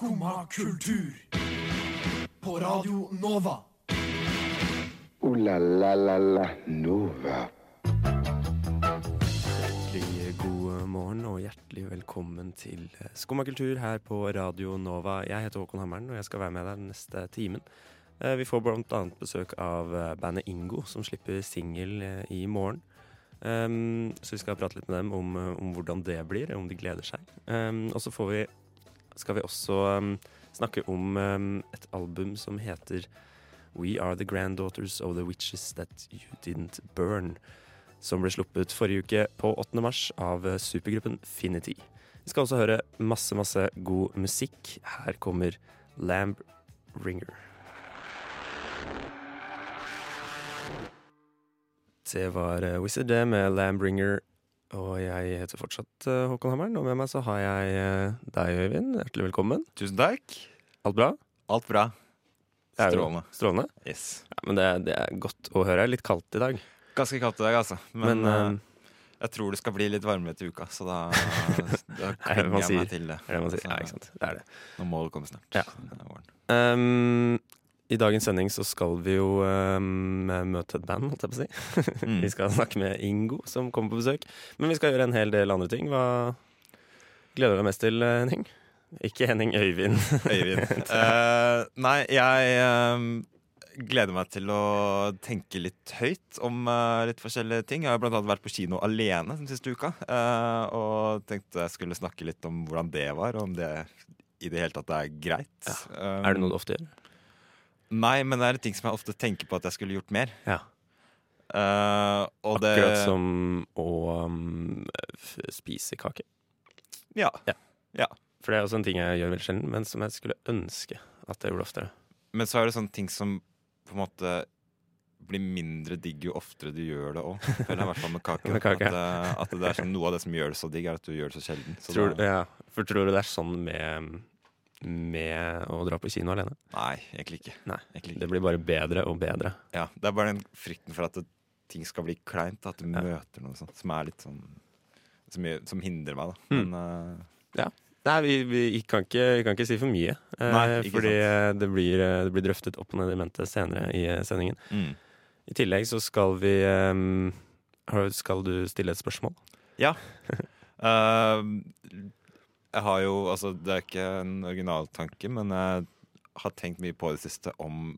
Skumma kultur. På Radio Nova. O-la-la-la-la Nova. Hjertelig god morgen og hjertelig velkommen til Skumma kultur her på Radio Nova. Jeg heter Håkon Hammeren, og jeg skal være med deg den neste timen. Eh, Vi får bl.a. besøk av eh, bandet Ingo, som slipper singel eh, i morgen. Um, så vi skal prate litt med dem om, eh, om hvordan det blir, om de gleder seg. Um, og så får vi, skal vi også um, snakke om um, et album som heter We Are The Granddaughters of The Witches That You Didn't Burn som ble sluppet forrige uke på 8. mars av eh, supergruppen Finity. Vi skal også høre masse, masse god musikk. Her kommer Lamb Ringer. Det var eh, Wizard med Lamb Ringer, og jeg heter fortsatt eh, Håkon Hammeren. Og med meg så har jeg eh, deg, Øyvind. Hjertelig velkommen. Tusen takk. Alt bra? Alt bra. Strålende. Strålende? Yes. Ja, men det, det er godt å høre. Litt kaldt i dag. Ganske kaldt i dag, altså. Men, Men, uh, jeg tror det skal bli litt varmere til uka, så da, da klinger jeg meg til det. Det Er det man sier? Så Ja, ikke sant. Det er det. Nå må det komme snart. Ja. Um, I dagens sending så skal vi jo um, møte et band, holdt jeg på å si. Mm. Vi skal snakke med Ingo, som kommer på besøk. Men vi skal gjøre en hel del andre ting. Hva gleder du deg mest til, eh, Henning? Ikke Henning Øyvind. Øyvind. uh, nei, jeg eh, gleder meg til å tenke litt høyt om uh, litt forskjellige ting. Jeg har blant annet vært på kino alene den siste uka. og tenkte jeg skulle snakke litt om hvordan det var, og om det i det hele tatt er greit. Um, er det noe du ofte gjør? Nei, men det er en ting som jeg ofte tenker på at jeg skulle gjort mer. Ja. Uh, og det Akkurat som å um, spise kake. Ja. Ja. ja. For det er også en ting jeg gjør veldig sjelden, men som jeg skulle ønske at jeg gjorde oftere. Men så er det sånne ting som på en måte blir mindre digg jo oftere du gjør det òg. I hvert fall med kake. Med kake. At, eh, at det er sånn, noe av det som gjør det så digg, er at du gjør det så sjelden. Så Tror, da, ja, for tror du det er sånn med, med å dra på kino alene? nei, egentlig ikke. Nei. Egentlig ikke. Det blir bare bedre og bedre. Ja, det er bare den frykten for at det, ting skal bli kleint. At du Ja. møter noe sånt som er litt sånn Som, som hindrer meg, da. Mm. Men eh, Nei, vi, vi, kan ikke, vi kan ikke si for mye. eh, Nei, fordi det blir, eh, det blir drøftet opp og ned i mente senere i eh, sendingen. mm. I tillegg så skal vi um, Skal du stille et spørsmål? Ja. Eh, jeg har jo Altså, det er ikke en originaltanke, men jeg har tenkt mye på det siste om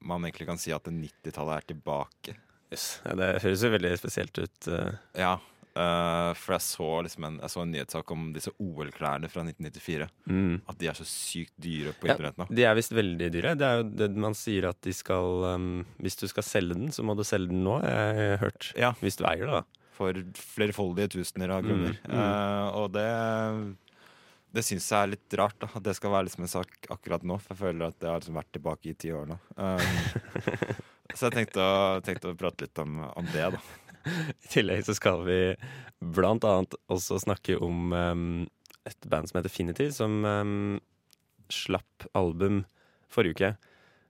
man egentlig kan si at 90-tallet er tilbake. Yes. Ja, det høres jo veldig spesielt ut. eh. Ja. uh, for jeg så liksom en, jeg så en nyhetssak om disse OL-klærne fra 1994. Mm. At de er så sykt dyre på Ja, internett nå. De er visst veldig dyre. Det er jo det man sier at de skal um, Hvis du skal selge den, så må du selge den nå, jeg har hørt. Ja. Hvis du eier det, da. For flerfoldige tusener av kroner. Mm, mm. Uh, og det det syns jeg er litt rart, da. At det skal være liksom en sak akkurat nå. For jeg føler at det har liksom vært tilbake i ti år nå. Um, så jeg tenkte å, tenkte å prate litt om, om det, da. I tillegg så skal vi blant annet også snakke om um, et band som heter Finity, som um, slapp album forrige uke.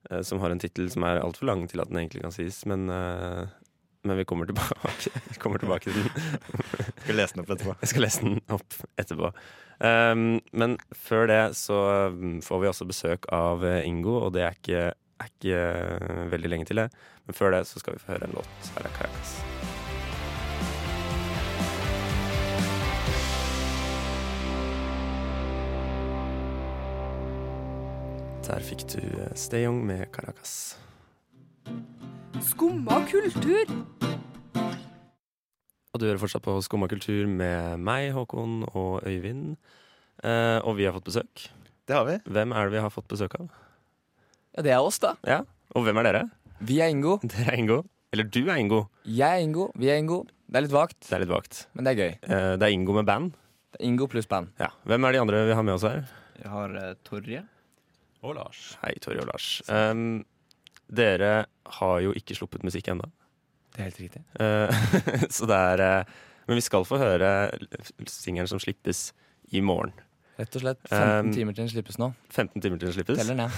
Uh, som har en tittel som er altfor lang til at den egentlig kan sies, men, eh, men vi kommer tilbake, vi kommer tilbake til den. Skal lese den opp etterpå. Jeg skal lese den opp etterpå. Um, men før det så um, får vi også besøk av eh, Ingo, og det er ikke, er ikke eh, veldig lenge til det. Men før det så skal vi få høre en låt. Her er Caracas. Der fikk du eh, Stay Young med Caracas. Skumma kultur. Og du hører fortsatt på Skumma kultur med meg, Håkon og Øyvind. Eh, og vi har fått besøk. Det har vi. Hvem er det vi har fått besøk av? Ja, det er oss, da. Ja, Og hvem er dere? Vi er Ingo. Dere er Ingo. Eller du er Ingo. Jeg er Ingo. Vi er Ingo. Det er litt vagt, Det er litt vagt. men det er gøy. Eh, det er Ingo med band. Det er Ingo pluss band. Ja. Hvem er de andre vi har med oss her? Vi har uh, Torje. Og Lars. Hei, Torje og Lars. Um, dere har jo ikke sluppet musikk ennå. Det er helt riktig. så det er eh, Men vi skal få høre singelen som slippes i morgen. Rett og slett 15 Um, timer til den slippes nå. 15 timer til den slippes. Teller ned.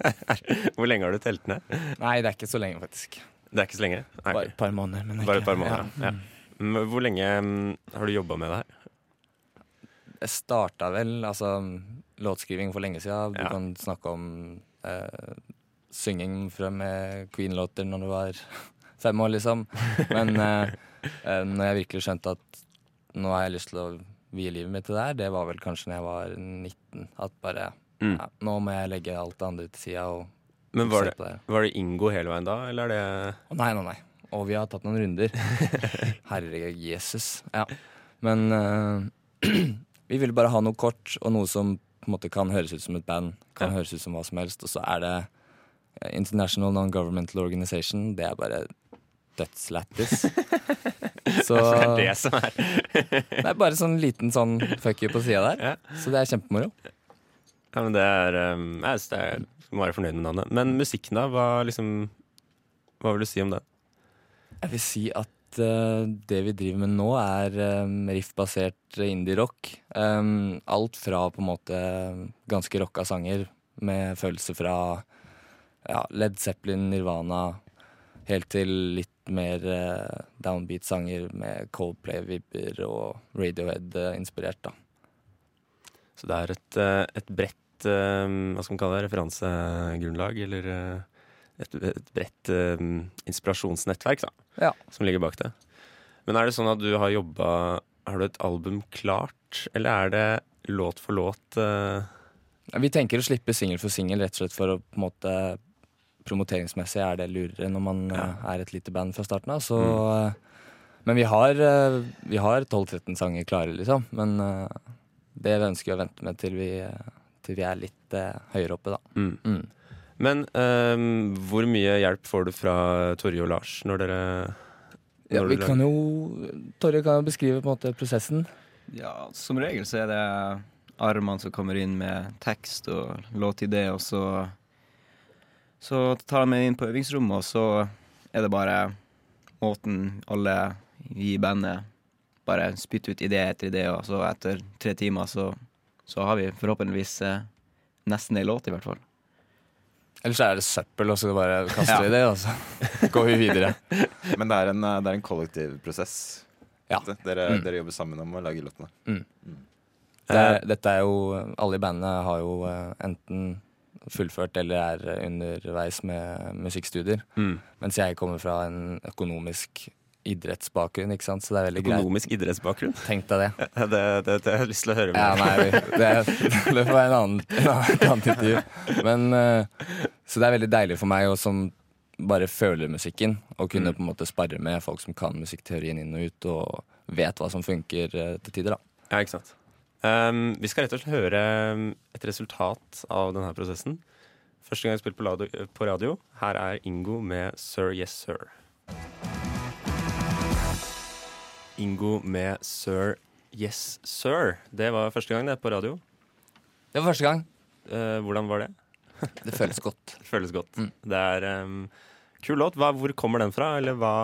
Hvor lenge har du telt ned? Nei, det er ikke så lenge, faktisk. Det er ikke så lenge? Nei, Bare et par måneder. Men Bare et par måneder. Ja. Ja. Mm, Hvor lenge mm, har du jobba med det her? Jeg starta vel, altså låtskriving for lenge siden. Du Ja. kan snakke om eh, synging fra med Queen-låter når du var fem år, liksom. Men eh, eh, når jeg virkelig skjønte at nå har jeg lyst til å vie livet mitt til det her, det var vel kanskje når jeg var 19. At bare Mm. ja, Nå må jeg legge alt det andre til sida og Men var se det, på det var det Ingo hele veien da, eller er det oh, nei, nei, nei. Og vi har tatt noen runder. Herregud, Jesus. Ja. Men eh, vi ville bare ha noe kort, og noe som på en måte kan høres ut som et band. Kan Ja. høres ut som hva som helst. Og så er det International Non-Governmental Organization. Det er bare dødslættis. så Det er det som er det er bare sånn liten sånn fuck you på sida der. Ja. Så det er kjempemoro. Ja, men det er um, Jeg synes det er må være fornøyd med navnet. Men musikken, da? Hva, liksom, hva vil du si om den? Jeg vil si at eh, det vi driver med nå, er um, riff-basert indie-rock. Um, alt fra på en måte ganske rocka sanger med følelser fra ja, Led Zeppelin, Nirvana, helt til litt mer eh, downbeat-sanger med Coldplay-vibber og Radiohead-inspirert, da. Så det er et, eh, et bredt eh, Hva skal man kalle det? Referansegrunnlag? Eller eh, et, et bredt um, inspirasjonsnettverk da, Ja. som ligger bak det. Men er det sånn at du har jobba Har du et album klart, eller er det låt for låt? Uh... Vi tenker å slippe singel for singel, rett og slett for å på en måte Promoteringsmessig er det lurere når man Ja. eh, er et lite band fra starten av. Så eh, Men vi har, eh, vi har 12-13 sanger klare, liksom. Men det det ønsker vi å vente med til vi, til vi er litt høyere oppe, da. mm. Mm. Men um, hvor mye hjelp får du fra Torje og Lars når dere Ja, vi dere kan jo Torje kan jo beskrive på en måte prosessen. Ja, som regel så er det armene som kommer inn med tekst og låtidé, og så Så tar de meg inn på øvingsrommet, og så er det bare måten alle i bandet bare spytter ut idé etter idé, og så etter tre timer så, så har vi forhåpentligvis eh, nesten ei låt, i hvert fall. Ellers er det søppel, og så bare kaster Ja. vi det, og så går vi videre. Men det er en, eh, det er en kollektiv prosess. Ja. Dere, Mm. dere jobber sammen om å lage låtene. Det er, dette er jo Alle i bandet har jo eh, enten fullført eller er underveis med musikkstudier. mm. Mens jeg kommer fra en økonomisk idrettsbakgrunn, ikke sant. Så det er veldig greit. Økonomisk idrettsbakgrunn? Tenk deg det. Det, det, det har jeg lyst til å høre Ja, mer nei, vi- det, det får være en annen, en annen, intervju. Men eh, Så det er veldig deilig for meg, og som bare føler musikken, å kunne på en måte spare med folk som kan musikkteorien inn og ut, og vet hva som funker eh, til tider, da. Ja, ikke sant. Um, vi skal rett og slett høre um, et resultat av denne prosessen. Første gang jeg spilte på, radio- på radio. Her er Ingo med Sir Yes Sir. Ingo med Sir Yes Sir. Det var første gang det på radio. Det var første gang. Uh, hvordan var det? Det føles godt. Det føles godt. Mm. Det er um, kul låt. Hva, hvor kommer den fra, eller hva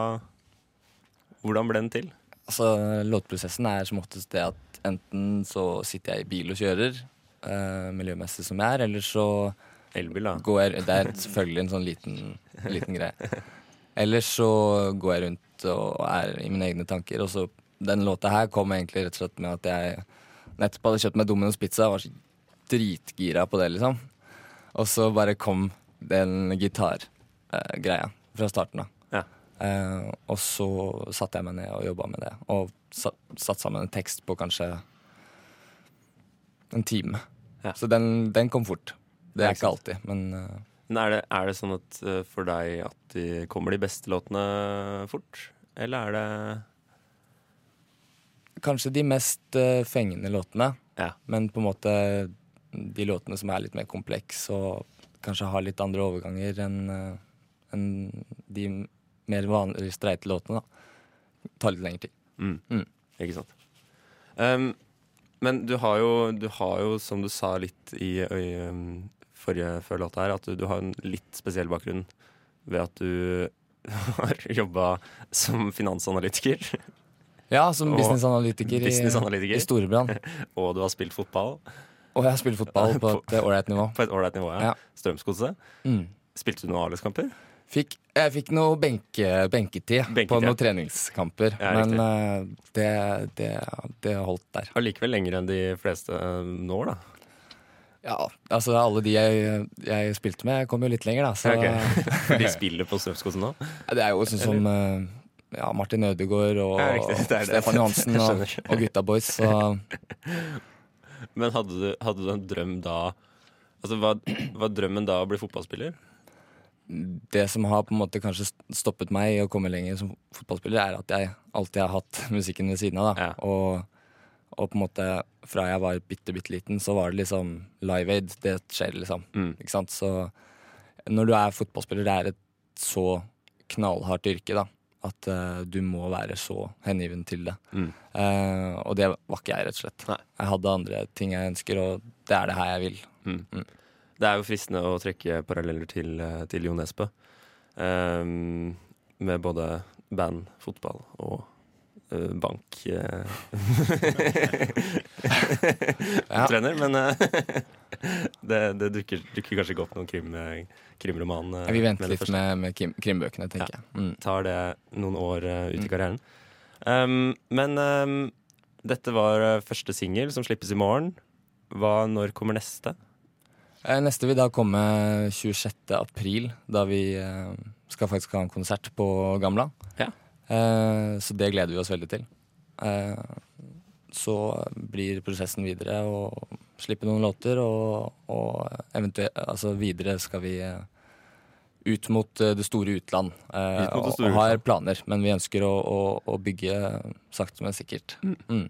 Hvordan ble den til? Altså, Låtprosessen er som oftest det at enten så sitter jeg i bil og kjører, eh, miljømessig som jeg er, eller så Elbil, da. går jeg Det er selvfølgelig en sånn liten, liten greie. Eller så går jeg rundt og er i mine egne tanker. Og så Den låta her kom egentlig rett og slett med at jeg nettopp hadde kjøpt meg Domino's pizza og var så dritgira på det, liksom. Og så bare kom den gitargreia fra starten av. Ja. Eh, og så satte jeg meg ned og jobba med det. Og satt, sammen en tekst på kanskje en time. Ja. Så den, den kom fort. Det er ikke alltid, men eh, Men er det, er det sånn at eh, for deg at de kommer de beste låtene fort? Eller er det kanskje de mest eh, fengende låtene. Ja. Men på en måte de låtene som er litt mer kompleks og kanskje har litt andre overganger enn en de mer vanlige streite låtene, da. Tar litt lengre tid. Mm. Mm. Ikke sant. Um, men du har, jo, du har jo, som du sa litt i, i um, forrige før låta her, at du, du har en litt spesiell bakgrunn ved at du har jobba som finansanalytiker, Ja, som businessanalytiker businessanalytiker i, i Storebrand. og du har spilt fotball Og jeg har spilt fotball på et ålreit nivå. på et ålreit nivå. Ja. Ja. Strømsgodset. Mm. Spilte du noen A-lagskamper? Fikk, jeg fikk noe benke, benketid på noen treningskamper, Ja, men eh, det, det, det holdt der. Allikevel lenger enn de fleste nå, når, da. Ja, altså alle de jeg, jeg spilte med, kom jo litt lenger, da. Så Okay. De spiller på Strømskosen nå? Det er jo sånn som eh, ja, Martin Ødegaard og Ja, riktig, det. Stefan Johansen og, og gutta boys. Så Men hadde du, hadde du en drøm da Altså, var, var drømmen da å bli fotballspiller? Det som har på en måte kanskje stoppet meg i å komme lenger som fotballspiller, er at jeg alltid har hatt musikken ved siden av. da. Ja. Og, og på en måte fra jeg var bitte, bitte liten, så var det liksom Live Aid. Det skjer, liksom. Mm. Ikke sant? Så når du er fotballspiller, det er et så knallhardt yrke, da. At uh, du må være så hengiven til det. Mm. Uh, og det var ikke jeg, rett og slett. Nei. Jeg hadde andre ting jeg ønsker, og det er det her jeg vil. Det er jo fristende å trekke paralleller til, eh, til Jo Nesbø. Um, med både band, fotball og uh, bank. Ja. Trener, men uh, det, det dukker, dukker kanskje ikke opp noen krim, eh, krimroman. eh, Vi venter med litt med, med krim, krimbøkene, tenker jeg. Mm. Tar det noen år eh, ut i Mm. karrieren. Um, men um, dette var eh, første singel som slippes i morgen. Hva, når kommer neste? Eh, Neste vil da komme 26. april, da vi eh, skal faktisk ha en konsert på Gamla. Ja. Eh, så det gleder vi oss veldig til. Så blir prosessen videre å slippe noen låter, og, og eventuelt Altså videre skal vi ut mot det store utland. eh, det store og har planer, men vi ønsker å, å, å bygge sakte, men sikkert. Mm.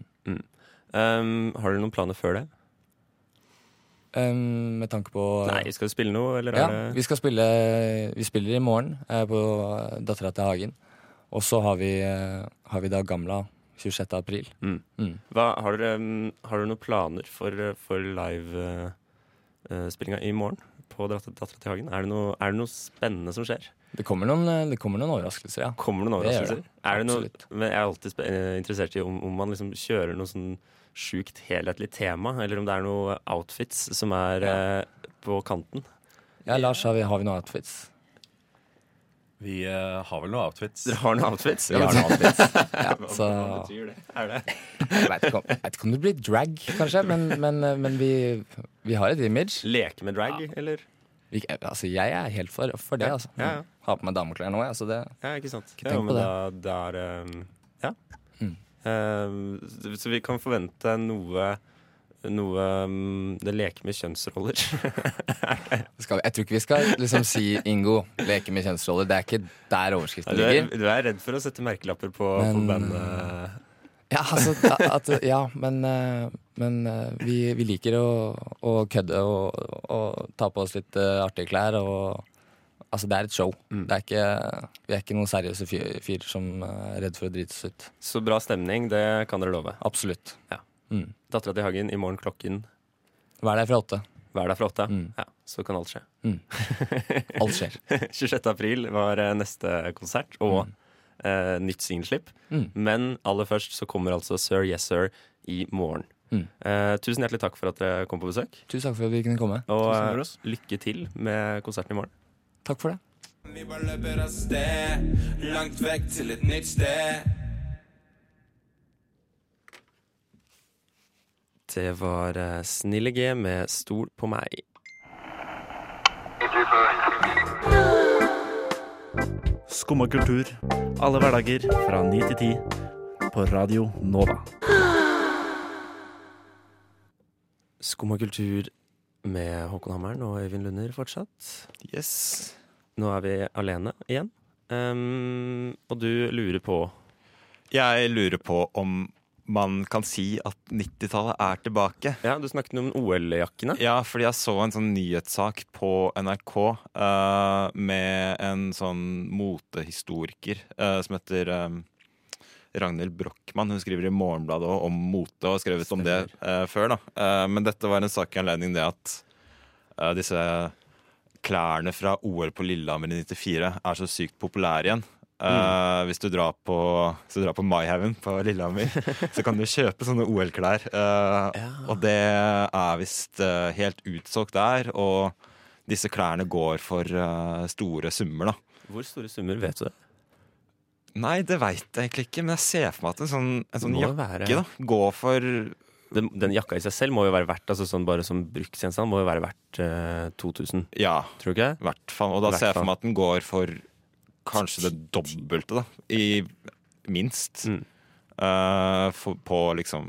Um, har dere noen planer før det? Um, med tanke på Nei, skal du spille noe, eller Ja, det vi skal spille Vi spiller i morgen eh, på Dattera til Hagen. Og så har vi, eh, har vi da Gamla 26. april. Mm. Mm. Hva, har, dere, um, har dere noen planer for, uh, for live-spillinga i morgen på Dattera til Hagen? Er det, noe, er det noe spennende som skjer? Det kommer noen, eh, det kommer noen overraskelser, ja. Kommer det noen Det gjør overraskelser? det. Er det noe, men jeg er alltid eh, interessert i om, om man liksom kjører noe sånn sjukt helhetlig tema, eller om det er noe outfits som er eh, på kanten. Ja, Lars, har vi, har vi noen outfits? Vi eh, har vel noen outfits. Dere har noen outfits? Vi har noen outfits. Ja, så hva betyr det? Er det? jeg vet ikke, om, jeg vet ikke om det blir drag, kanskje, men, men, eh, men vi, vi har et image. Leke med drag, eller? Altså, jeg er helt for, for det, altså. Ja, ja. Har på meg dameklær nå, jeg, så det Ja, ikke sant. Ikke ja, tenk men på da, da er det um, Ja. Mm. Uh, så- vi kan forvente noe noe um, Det leker med kjønnsroller. skal vi, Jeg tror ikke vi skal liksom si Ingo, leke med kjønnsroller. Det er ikke der overskriften Du er, ligger. du er redd for å sette merkelapper på, på bandet? Ja, altså, at, ja men, eh, men eh, vi, vi liker å, å kødde og, og ta på oss litt eh, artige klær. Og, altså, det er et show. Mm. Det er ikke, vi er ikke noen seriøse fyr- fyrer som er redd for å drite oss ut. Så bra stemning, det kan dere love. Absolutt. Ja. Mm. Dattera til Hagen i morgen klokken Vær der fra åtte. hver dag fra åtte. Mm. Ja, så kan alt skje. Mm. Alt skjer. 26. april var neste konsert og eh, nytt singelslipp. Mm. Men aller først så kommer altså Sir Yes Sir i morgen. Mm. Eh, tusen hjertelig takk for at dere kom på besøk. Tusen takk for at vi kunne komme. Og Tusen eh, for oss. lykke til med konserten i morgen. Takk for det. Vi bare løper av sted, langt vekk til et nytt sted. Det var eh, Snille G med Stol på meg. Skumma kultur. Alle hverdager fra ni til ti. På Radio Nova. Skumma kultur med Håkon Hammeren og Øyvind Lunder fortsatt. Yes. Nå er vi alene igjen. Um, og du lurer på Jeg lurer på om man kan si at 90-tallet er tilbake. Ja, du snakket om OL-jakkene. Ja, fordi jeg så en sånn nyhetssak på NRK uh, med en sånn motehistoriker uh, som heter um, Ragnhild Brochmann. Hun skriver i Morgenbladet også om mote og har skrevet om det uh, før. da. Men dette var en sak i anledning det at disse klærne fra OL på Lillehammer i 94 er så sykt populære igjen. Eh, hvis, du drar på, hvis du drar på Maihaugen på Lillehammer, så kan du kjøpe sånne OL-klær. eh, Og det er visst uh, helt utsolgt der. Og disse klærne går for store summer, da. Hvor store summer vet du det? Nei, det veit jeg egentlig ikke, men jeg ser for meg at en sånn, en sånn jakke være- da, går for den, den jakka i seg selv må jo være verdt altså sånn bare som bruksgjenstand må jo være verdt eh, 2000, Ja, tror du ikke? hvert fall. Og da Hvert ser jeg for meg at den går for kanskje det dobbelte, da. I minst. Mm. Uh, for, på liksom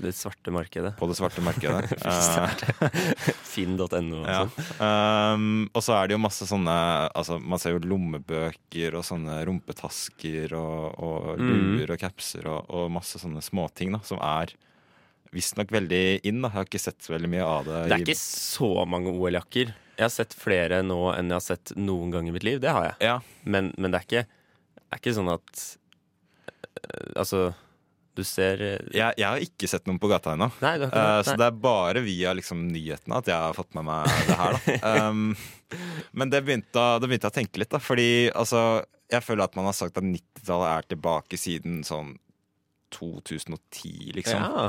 Det svarte markedet. På det svarte markedet. Eh, Finn.no og Ja. Um, og så er det jo masse sånne altså, Man ser jo lommebøker og sånne rumpetasker og, og Mm. og capser og, og masse sånne småting da, som er visstnok veldig inn. Da. Jeg har ikke sett så veldig mye av det. Det er i- ikke så mange OL-jakker. Jeg har sett flere nå enn jeg har sett noen gang i mitt liv. Det har jeg. Ja, Men, men det er ikke, er ikke sånn at eh, Altså, du ser eh, jeg, jeg har ikke sett noen på gata ennå. Det. så det er bare via liksom, nyhetene at jeg har fått med meg det her. Um, men det begynte, det begynte jeg å tenke litt, da. Fordi altså, jeg føler at man har sagt at 90-tallet er tilbake siden sånn 2010, liksom. Ja.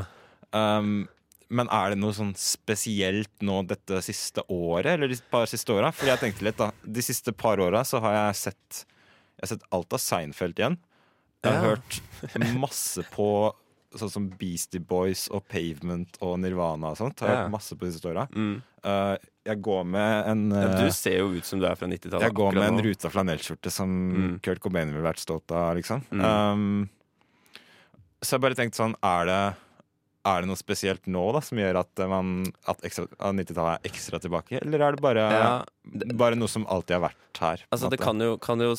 Um, men er det noe sånn spesielt nå dette siste året, eller de par siste åra? For jeg tenkte litt, da. De siste par åra så har jeg sett Jeg har sett alt av Seinfeld igjen. Jeg har Ja. hørt masse på sånn som Beastie Boys og Pavement og Nirvana og sånt. Har jeg Ja. hørt masse på de siste åra. Mm. Uh, jeg går med en Ja, uh, du ser jo ut som du er fra 90-tallet. jeg går med nå. en ruta flanellskjorte som Mm. Kurt Cobain ville vært stolt av, liksom. Mm. Um, så jeg bare tenkte sånn, er det, er det noe spesielt nå da, som gjør at, man, at, at 90-tallet er ekstra tilbake? Eller er det bare, Ja, bare noe som alltid har vært her? Altså, det kan jo, kan jo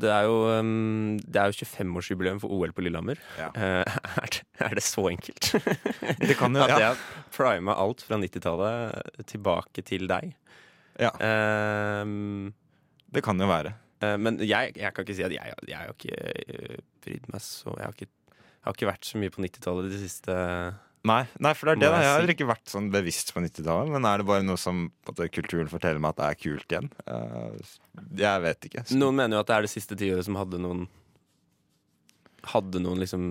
Det er jo, um, jo 25-årsjubileum for OL på Lillehammer. Ja. Uh, er, det, er det så enkelt? Det kan jo, ja. At jeg har prima alt fra 90-tallet tilbake til deg. Ja. Um, Det kan jo være. Uh, men jeg, jeg kan ikke si at jeg, jeg har ikke eh, brydd meg så Jeg har ikke, jeg har ikke vært så mye på 90-tallet de siste Nei, nei, for det er det. Da. jeg har ikke vært sånn bevisst på 90-tallet. Men er det bare noe som måte, kulturen forteller meg at det er kult igjen? Uh, jeg vet ikke. Så- Noen mener jo at det er det siste tiåret som hadde noen Hadde noen liksom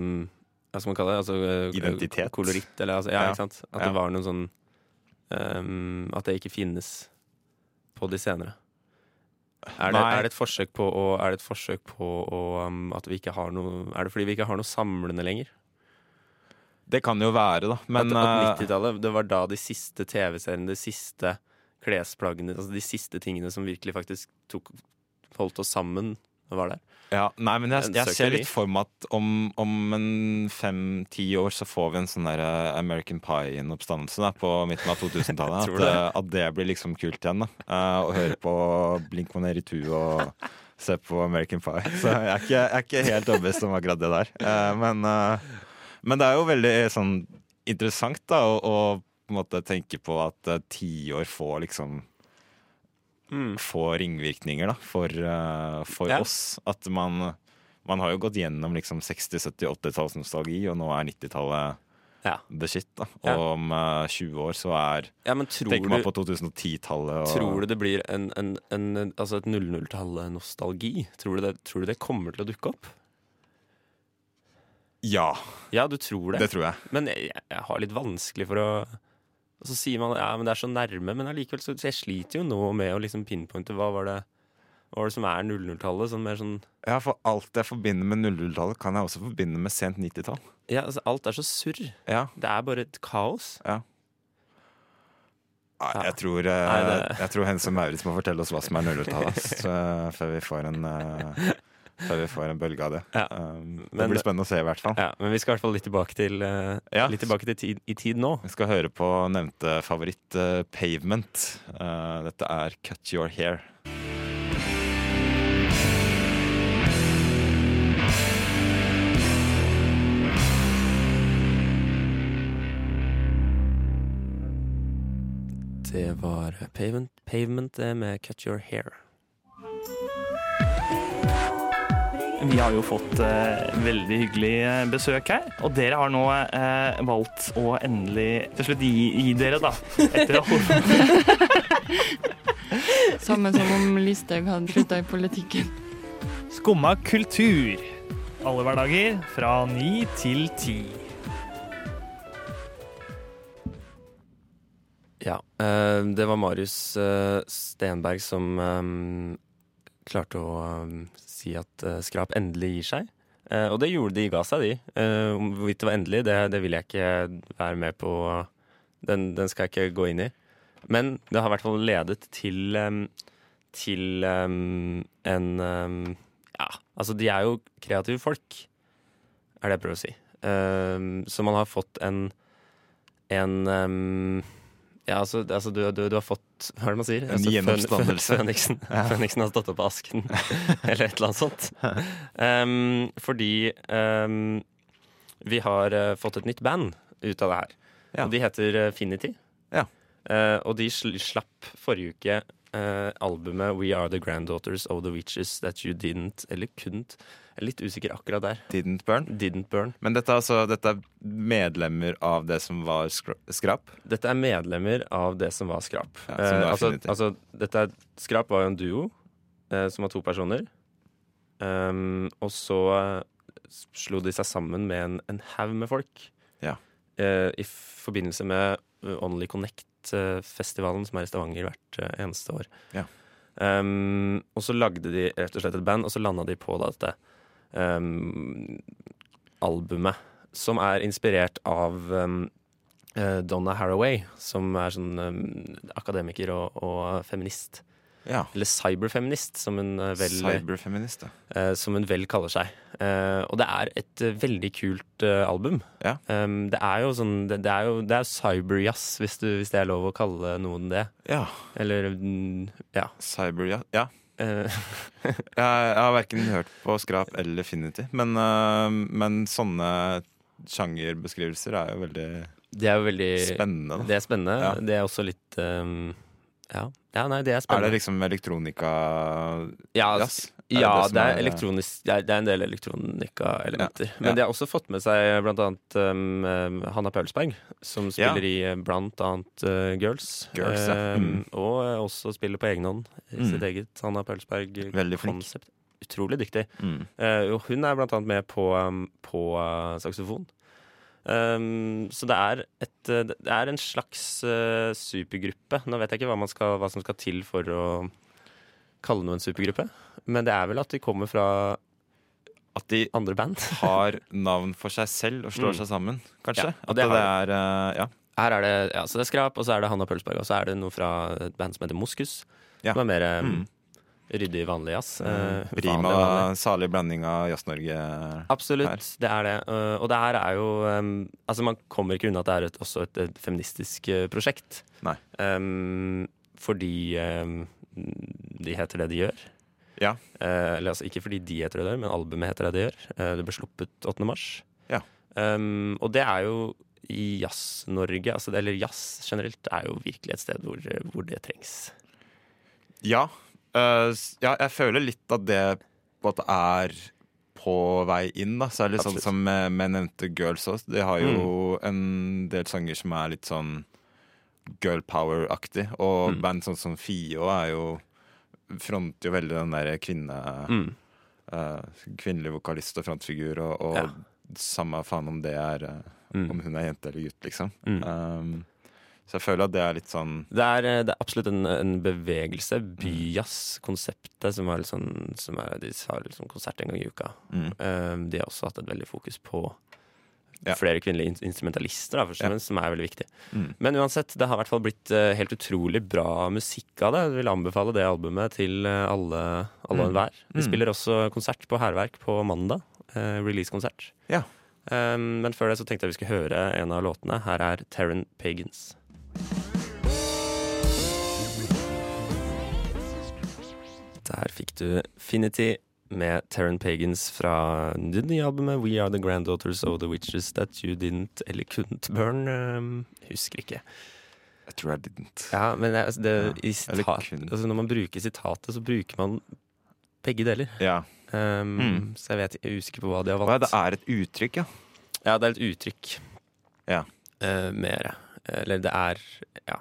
Hva skal man kalle det? Altså, eh, Identitet. Koloritt, eller altså, ja, Ja. ikke sant? At Ja. det var noen sånn um, At det ikke finnes på de senere. Er det, er det et forsøk på å, er det et forsøk på å, um, at vi ikke har noe Er det fordi vi ikke har noe samlende lenger? Det kan jo være, da. Men at at eh, 90-tallet, det var da de siste TV-seriene, de siste klesplaggene, altså de siste tingene som virkelig faktisk tok, holdt oss sammen, var der. Ja, nei, men jeg, jeg ser litt for meg at om, om en fem-ti år så får vi en sånn der eh, American Pie-oppstandelse på midten av 2000-tallet. At, eh, at det blir liksom kult igjen. da Å høre på Blink 182 og se på American Pie. Så jeg er ikke, jeg er ikke helt overbevist om akkurat det der. Men, eh, men det er jo veldig sånn interessant da å, å på måte tenke på at uh, tiår får liksom få ringvirkninger da, for, uh, for Ja. oss. At man, man har jo gått gjennom liksom 60-, 70-, 80-tallsnostalgi, og nå er 90-tallet Ja. the shit. da. Og Ja. om uh, 20 år så er Ja, Tenker man på 2010-tallet og tror du det blir en, en, en, altså et 00-tallet-nostalgi? Tror, tror du det kommer til å dukke opp? Ja, Ja, du tror det. det tror jeg. Men jeg, jeg har litt vanskelig for å Og så sier man ja, men det er så nærme, men allikevel så så jeg sliter jo nå med å liksom pinpointe hva var det hva var det som er 00-tallet. Sånn sånn Ja, For alt jeg forbinder med 00-tallet, kan jeg også forbinde med sent 90-tall. Ja, altså alt er så surr. Ja. Det er bare et kaos. Nei, jeg tror, eh, Nei, det- jeg tror Hense Maurits må fortelle oss hva som er 00-tallet, eh, før vi får en eh, Før vi får en bølge av det. Ja. Um, det Men- blir spennende å se, i hvert fall. Ja, Men vi skal i hvert fall litt tilbake til, uh, Ja. litt tilbake til tid, i tid nå. Vi skal høre på nevnte favoritt uh, Pavement. Uh, dette er Cut Your Hair. Det var Pavement, pavement med Cut Your Hair. Vi har jo fått eh, veldig hyggelig eh, besøk her, og dere har nå eh, valgt å endelig til slutt gi, gi dere, da. Etter å Samme som om Listhaug hadde slutta i politikken. Skumma kultur. Alle hverdager fra ni til ti. Ja, eh, det var Marius eh, Stenberg som eh, klarte å eh, si at eh, Skrap endelig gir seg. Eh, og det gjorde de, ga seg, de. Eh, hvorvidt det var endelig, det, det vil jeg ikke være med på. Den, den skal jeg ikke gå inn i. Men det har i hvert fall ledet til til en Ja, altså de er jo kreative folk, er det jeg prøver å si. Så man har fått en en ja, altså, altså du, du, du har fått Hva er det man sier? En Altså, gjenoppstandelse. Føniksen. Føniksen har stått opp av asken, eller et eller annet sånt. Um, fordi um, vi har uh, fått et nytt band ut av det her. Ja. Og de heter eh, Finity. Ja. Uh, og de sl slapp forrige uke eh, albumet We Are The Granddaughters of The Witches That You Didn't Eller couldn't. Jeg er litt usikker akkurat der. Didn't burn. Didn't Burn. Men dette er, altså, dette er medlemmer av det som var Skrap? Dette er medlemmer av det som var Skrap. Ja, som Eh, altså, altså, dette er, Skrap var jo en duo eh, som var to personer. Um, og så eh, slo de seg sammen med en, en haug med folk. Ja. Eh, I forbindelse med Only Only Connect-festivalen som er i Stavanger hvert eh, eneste år. Ja. Um, og så lagde de rett og slett et band, og så landa de på da dette um, albumet. Som er inspirert av um, eh, Donna Haraway, som er sånn akademiker og, og feminist. Ja. Eller cyberfeminist, som hun eh, vel Cyberfeminist, ja. eh, som hun vel kaller seg. Eh, og det er et eh, veldig kult eh, album. Ja. Um, det er jo sånn Det, er jo det er cyberjazz, hvis, hvis det er lov å kalle noen det. Ja. Eller mm, ja. Cyberjazz. ja. Eh, Jeg, har verken hørt på Skrap eller Finity, men, men sånne sjangerbeskrivelser er jo veldig det er jo veldig spennende. Da. Det er spennende. Ja. Det er også litt um, ja. ja, nei, det er spennende. Er det liksom elektronika Ja, jazz? Er ja, det, det er, er- elektronisk, det er, det er en del elektronika-elementer. Ja, Men ja. de har også fått med seg blant annet um, um, Hanna Paulsberg, som spiller i eh, blant annet uh, Girls. Girls, ja. Um, Mm. Og også spiller på egen hånd i Mm. sitt eget Hanna Paulsberg-konsept. Utrolig dyktig. Mm. Uh, hun er blant annet med på, um, på uh, saksofon. Um, så det er, et, uh, det er en slags uh, supergruppe. Nå vet jeg ikke hva, man skal, hva som skal til for å kalle noe en supergruppe. Men det er vel at de kommer fra At de andre band. har navn for seg selv og slår Mm. seg sammen, kanskje? Ja, At det det, er uh, Ja. Her er det, ja, så det er Skrap, og så er det Hanna Pølsberg, og så er det noe fra et band som heter Moskus. Ja. Som er mer um, Mm. Ryddig, vanlig jazz. Uh, Eh, Rima, vanlig, salig blanding av Jazz-Norge. Absolutt, her. det er det. Uh, og det her er jo um, Altså, man kommer ikke unna at det er et, også et, et feministisk uh, prosjekt. Nei. Um, fordi um, de heter det de gjør. Ja. Eller altså ikke fordi de heter det de gjør, men albumet heter det de gjør. Det ble sluppet 8. mars. Ja. Og det er jo i Jazz-Norge, altså, eller jazz generelt, er jo virkelig et sted hvor, hvor det trengs. Ja. S- ja, jeg føler litt at det på en måte er på vei inn, da. Særlig sånn som med, med nevnte Girls òg. De har jo en del sanger som er litt sånn girl power-aktig. Og Mm. band sånn som Fio er jo Fronter jo veldig den derre kvinne... Mm. Uh, kvinnelig vokalist og frontfigur, og, og Ja. samme faen om det er uh, Mm. Om hun er jente eller gutt, liksom. Mm. Um, så jeg føler at det er litt sånn Det er, eh, det er absolutt en, en bevegelse. Byjazz-konseptet, som er sånn som er, De har liksom konsert en gang i uka. mm. Um, de har også hatt et veldig fokus på Ja. flere kvinnelige in- instrumentalister, da, Ja. som er veldig viktig. Mm. Men uansett, det har i hvert fall blitt uh, helt utrolig bra musikk av det. Jeg vil anbefale det albumet til alle, alle, alle og Mm. enhver. De Mm. spiller også konsert på Hærverk på mandag. Uh, Release-konsert. Ja. Um, men før det så tenkte jeg vi skulle høre en av låtene. Her er Terran Pagans. Der fikk du Finity med Terran Pagans fra det nye albumet We Are The Granddaughters of The Witches That You Didn't Eller Couldn't Burn. Um, husker ikke. Jeg tror jeg didn't. Ja, men det, altså, det, Ja, sitat, altså, når man bruker sitatet, så bruker man begge deler. Ja. Um, Mm. Så jeg vet jeg er usikker på hva de har valgt. det er et uttrykk, ja. Ja, det er et uttrykk. Ja. Uh, mer. Eller det er Ja,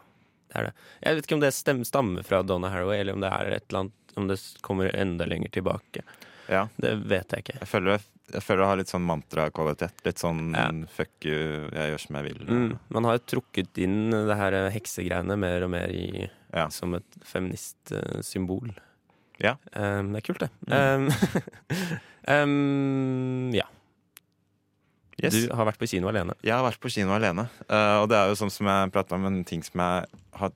det er det. Jeg vet ikke om det stammer fra Donna Haraway, eller om det er et eller annet Om det kommer enda lenger tilbake. ja. Det vet jeg ikke. Jeg føler, jeg føler det har litt sånn mantrakvalitet. Litt sånn Ja. fuck you, jeg gjør som jeg vil. Mm, man har jo trukket inn det her heksegreiene mer og mer i, Ja. som et feministsymbol. Ja. Um, det er kult, det. Um, um, ja. Yes. Du har vært på kino alene. Jeg har vært på kino alene. Uh, og det er jo sånn som jeg prata om, en ting som jeg har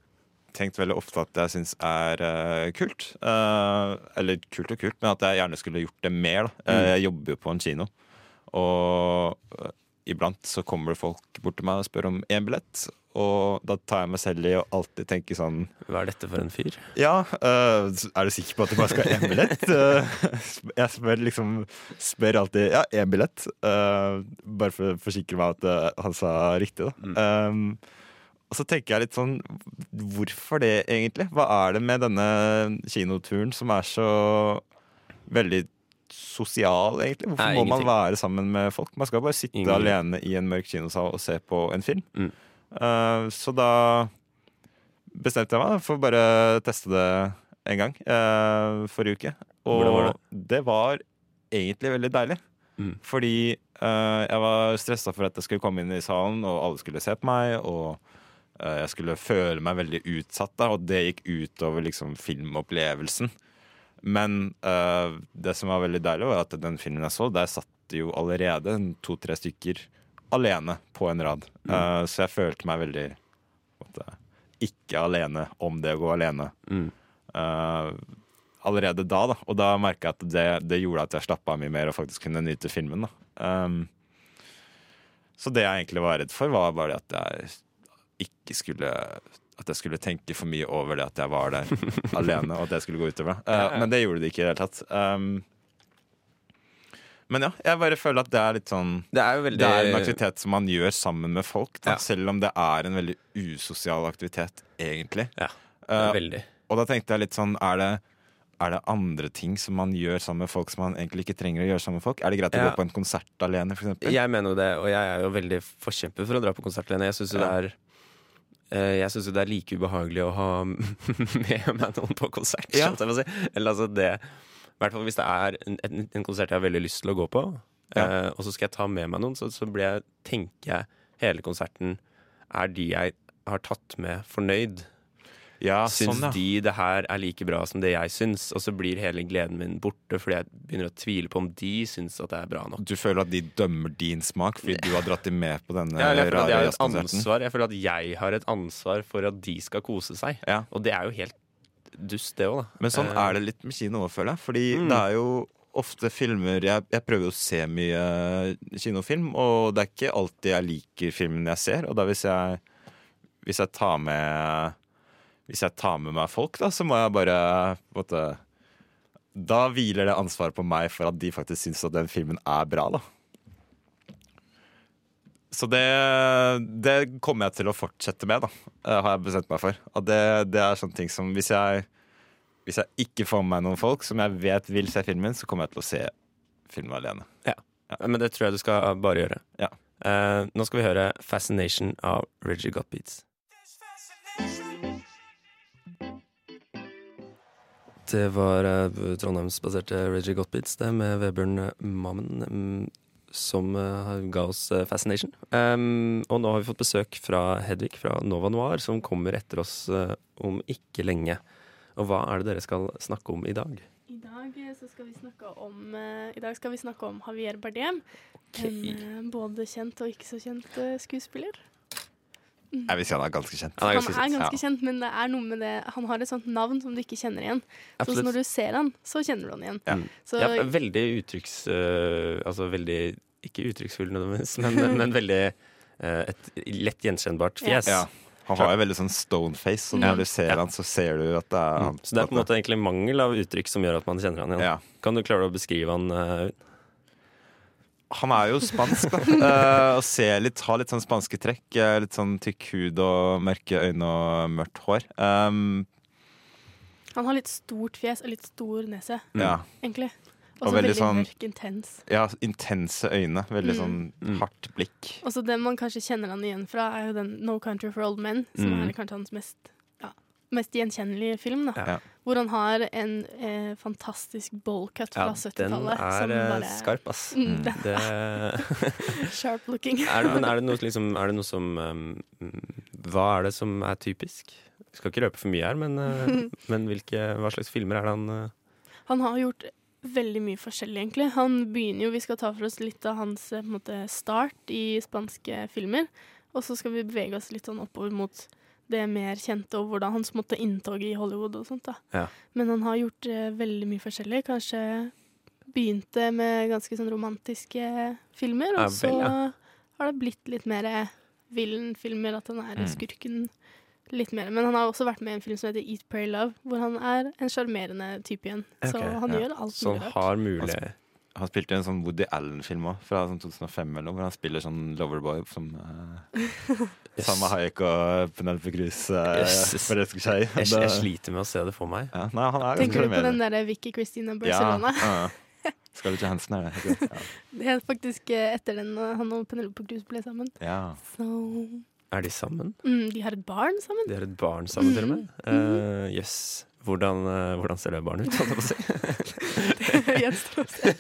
tenkt veldig ofte at jeg syns er uh, kult. Uh, eller kult og kult, men at jeg gjerne skulle gjort det mer. Da. Eh, jeg jobber jo på en kino, og iblant så kommer det folk bort til meg og spør om én billett. Og da tar jeg meg selv i å alltid tenke sånn Hva er dette for en fyr? Ja, uh, er du sikker på at du bare skal ha én billett? Øh, jeg spør liksom Spør alltid Ja, én billett. Uh, bare for å forsikre meg at uh, han sa riktig, da. Um, og så tenker jeg litt sånn Hvorfor det, egentlig? Hva er det med denne kinoturen som er så veldig sosial, egentlig? Hvorfor Nei, må man være sammen med folk? Man skal bare sitte Ingen- alene i en mørk kinosal og se på en film. Mm. Uh, så da bestemte jeg meg for bare å teste det en gang uh, forrige uke. Og var det var egentlig veldig deilig. Mm. Fordi uh, jeg var stressa for at jeg skulle komme inn i salen, og alle skulle se på meg. Og jeg skulle føle meg veldig utsatt, da, og det gikk utover liksom, filmopplevelsen. Men uh, det som var veldig deilig, var at den filmen jeg så, der satt jo allerede to-tre stykker alene på en rad. Uh, så jeg følte meg veldig måtte, ikke alene om det å gå alene. Mm. Uh, allerede da, da. Og da merka jeg at det, det gjorde at jeg slappa av mye mer og faktisk kunne nyte filmen. da um, Så det jeg egentlig var redd for, var bare at jeg ikke skulle At jeg skulle tenke for mye over det at jeg var der alene, og at det skulle gå utover. Uh, men det gjorde det ikke i det hele tatt. Um, men ja, jeg bare føler at det er litt sånn Det er veldig Det er en aktivitet som man gjør sammen med folk, da, Ja. selv om det er en veldig usosial aktivitet, egentlig. Ja, Uh, veldig. og da tenkte jeg litt sånn Er det, er det andre ting som man gjør sammen med folk som man egentlig ikke trenger å gjøre sammen med folk? Er det greit å Ja. gå på en konsert alene, eksempel? Jeg mener jo det, og jeg er jo veldig forkjemper for å dra på konsert alene. Jeg syns jo det er eh, jeg synes jo det er like ubehagelig å ha med meg noen på konsert. Ja. si. Eller altså det I hvert fall hvis det er en, en, konsert jeg har veldig lyst til å gå på, eh, og så skal jeg ta med meg noen, så, så blir jeg, tenker jeg hele konserten Er de jeg har tatt med, fornøyd? Ja, syns sånn, ja. de det her er like bra som det jeg syns? Og så blir hele gleden min borte fordi jeg begynner å tvile på om de syns at det er bra nok. Du føler at de dømmer din smak fordi du har dratt dem med på denne Ja, jeg rare jazzkonserten? Jeg føler at jeg har et ansvar for at de skal kose seg. Ja. Og det er jo helt dust, det òg, da. Men sånn Eh, er det litt med kino òg, føler jeg. Fordi Mm. det er jo ofte filmer jeg, jeg prøver jo å se mye kinofilm, og det er ikke alltid jeg liker filmen jeg ser. Og da hvis jeg, hvis jeg tar med Hvis jeg tar med meg folk, da, så må jeg bare måtte, Da hviler det ansvaret på meg for at de faktisk syns at den filmen er bra, da. Så det, det kommer jeg til å fortsette med, da, eh, har jeg bestemt meg for. At det, det er sånne ting som Hvis jeg hvis jeg ikke får med meg noen folk som jeg vet vil se filmen, så kommer jeg til å se filmen alene. Ja. Men det tror jeg du skal bare gjøre. Ja. Uh, nå skal vi høre 'Fascination' av Reggie Got Det var uh, trondheimsbaserte Reggie Got det med Vebjørn Mammen, mm, som eh, ga oss eh, 'Fascination'. Um, og nå har vi fått besøk fra Hedvig fra Nova Noir, som kommer etter oss eh, om ikke lenge. Og hva er det dere skal snakke om i dag? I dag eh, så skal vi snakke om uh, I dag skal vi snakke om Javier Bardem. En uh, både kjent og ikke så kjent uh, skuespiller. Jeg vil si han er ganske kjent. Han er ganske kjent, men det er noe med det Han har et sånt navn som du ikke kjenner igjen. Så når du ser han, så kjenner du han igjen. Ja. Så, ja, veldig uttrykks... Uh, altså veldig Ikke uttrykksfull nødvendigvis, men, men veldig uh, et lett gjenkjennbart fjes. Ja. Han har jo veldig sånn stoneface, og så når du ser han, så ser du at det er han. Mm. Så det er på en måte egentlig mangel av uttrykk som gjør at man kjenner han igjen. Ja. Kan du klare å beskrive han? øh, Han er jo spansk, da. Uh, og ser litt, har litt sånn spanske trekk. eh, Litt sånn tykk hud og mørke øyne og mørkt hår. Um, han har litt stort fjes og litt stor nese, Ja. egentlig. Og Og veldig veldig, sånn- mørk, intens. ja, intense øyne. Veldig Mm. sånn hardt blikk. Og så den man kanskje kjenner han igjen fra, er jo den No Country for Old Men, som Mm. er kanskje hans mest, mest gjenkjennelige film. da. Ja. Hvor han har en eh, fantastisk bowlcut fra Ja, 70-tallet. Den er som øh, bare- skarp, ass. Mm, den Det, Sharp looking. er men er det noe, liksom, er det noe som um, Hva er det som er typisk? Vi skal ikke røpe for mye her, men, uh, men hvilke, hva slags filmer er det han uh... Han har gjort veldig mye forskjellig, egentlig. Han begynner jo, Vi skal ta for oss litt av hans eh, måte, start i spanske filmer. Og så skal vi bevege oss litt sånn oppover mot det mer kjente, og hvordan hans måtte inntog i Hollywood og sånt. da. Ja. Men han har gjort eh, veldig mye forskjellig. Kanskje begynte med ganske sånn romantiske filmer, og Ja, så vel, ja. har det blitt litt mer villen-filmer, at han er Mm. skurken litt mer. Men han har også vært med i en film som heter Eat, Pray, Love, hvor han er en sjarmerende type igjen. Så han ja. gjør alt mulig har Han, mulig sp han spilte i en sånn Woody Allen-film òg, fra sånn 2005 eller noe, hvor han spiller sånn loverboy som uh, Salma Hayek og Penelope Cruz uh, Jesus. forelsker seg i. jeg, jeg sliter med å se det for meg. Ja, nei, er Tenker du på den derre Vicky Christina Ja, uh, Skal du til Hansen, er det. heter det. Det er faktisk eh, etter den han og Penelope Cruz ble sammen. Ja. Så Er de sammen? mm, De har et barn sammen. De har et barn sammen, til og med? Jøss. Uh, yes. Hvordan, eh, hvordan ser det barnet ut? holdt jeg på å si? Det gjenstår å se.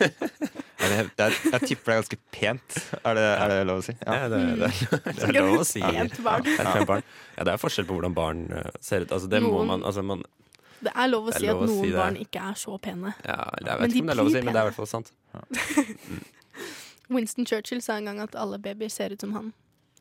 Er det, det er, jeg tipper det er ganske pent. Er det, er det lov å si? Ja, det, det, det er lov å si. pent barn. Ja, et pent barn. Ja, det er forskjell på hvordan barn eh, ser ut. Altså, det må Noen- man, altså, man Det er lov å er si lov at noen si barn ikke er så pene. Ja, jeg vet ikke om det er lov å si, men det er i hvert fall sant. Winston Churchill sa en gang at alle babyer ser ut som han.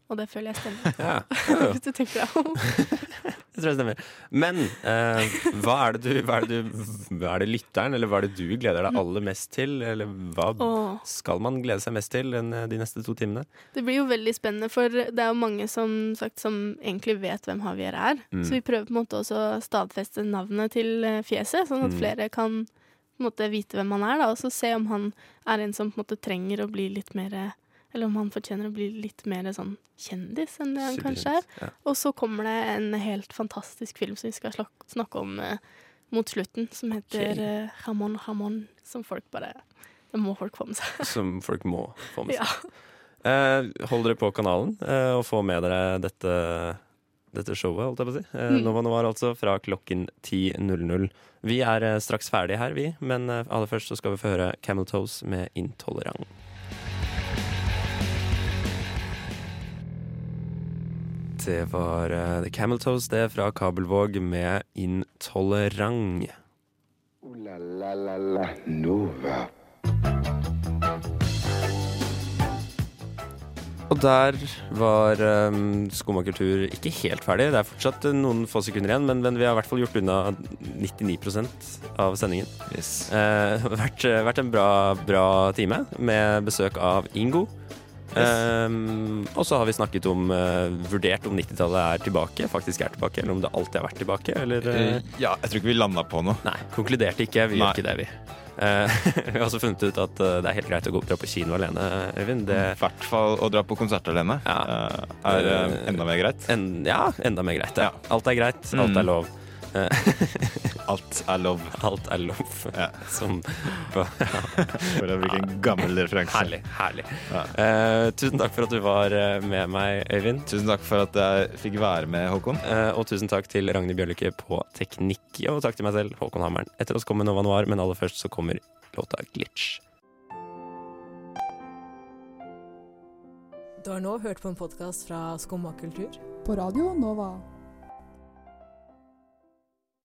Og det føler jeg stemmer. Ja, ja, Hvis du tenker deg om. det tror jeg stemmer. Men eh, hva, er det du, hva, er det du, hva er det lytteren, eller hva er det du gleder deg aller mest til? Eller hva Åh. skal man glede seg mest til den, de neste to timene? Det blir jo veldig spennende, for det er jo mange som, sagt, som egentlig vet hvem Havier er. Mm. Så vi prøver på en måte også å stadfeste navnet til eh, fjeset, sånn at Mm. flere kan måte vite hvem han er, da, og så se om han er en som på en måte trenger å bli litt mer Eller om han fortjener å bli litt mer sånn kjendis enn det han kanskje er. Ja. Og så kommer det en helt fantastisk film som vi skal snakke om eh, mot slutten, som heter okay. eh, Ramón Ramón, som folk bare Det må folk få med seg. Som folk må få med Ja. seg. Eh, hold dere på kanalen eh, og få med dere dette, dette showet, holdt jeg på å si. Eh, Mm. Nova Noir altså, fra klokken 10.00. Vi er eh, straks ferdige her, vi. Men aller først så skal vi få høre Camel Toes med 'Intolerant'. Det var uh, The Camel Toes, det, fra Kabelvåg med 'Intolerant'. Ooh la la la la Nova. Og der var um, Skumma kultur ikke helt ferdig. Det er fortsatt eh, noen få sekunder igjen, men, men vi har i hvert fall gjort unna 99% av sendingen. Yes. Uh, vært, vært en bra, bra time med besøk av Ingo. Um, og så har vi snakket om uh, vurdert om 90-tallet er tilbake, faktisk er tilbake, eller om det alltid har vært tilbake. Eller, Eh, Ja, jeg tror ikke vi landa på noe. Nei, konkluderte ikke. Vi Nei. gjør ikke det, vi. Uh, vi har også funnet ut at det er helt greit å gå dra på kino alene, Øyvind. Det, I hvert fall å dra på konsert alene Ja. er enda mer greit. en, ja, enda mer greit. Ja. Alt er greit, alt Mm. er lov. Eh, Alt er lov. alt er lov. Ja. Som For å bruke en gammel referanse. Herlig. herlig. Ja. Uh, tusen takk for at du var eh, med meg, Øyvind. Tusen takk for at jeg fikk være med, Håkon. Uh, og tusen takk til Ragnhild Bjørlykke på teknikk. Og takk til meg selv, Håkon Hammeren. Etter oss kommer Nova Noir, men aller først så kommer låta Glitch. Du har nå hørt på en podkast fra Skumma kultur. På Radio Nova.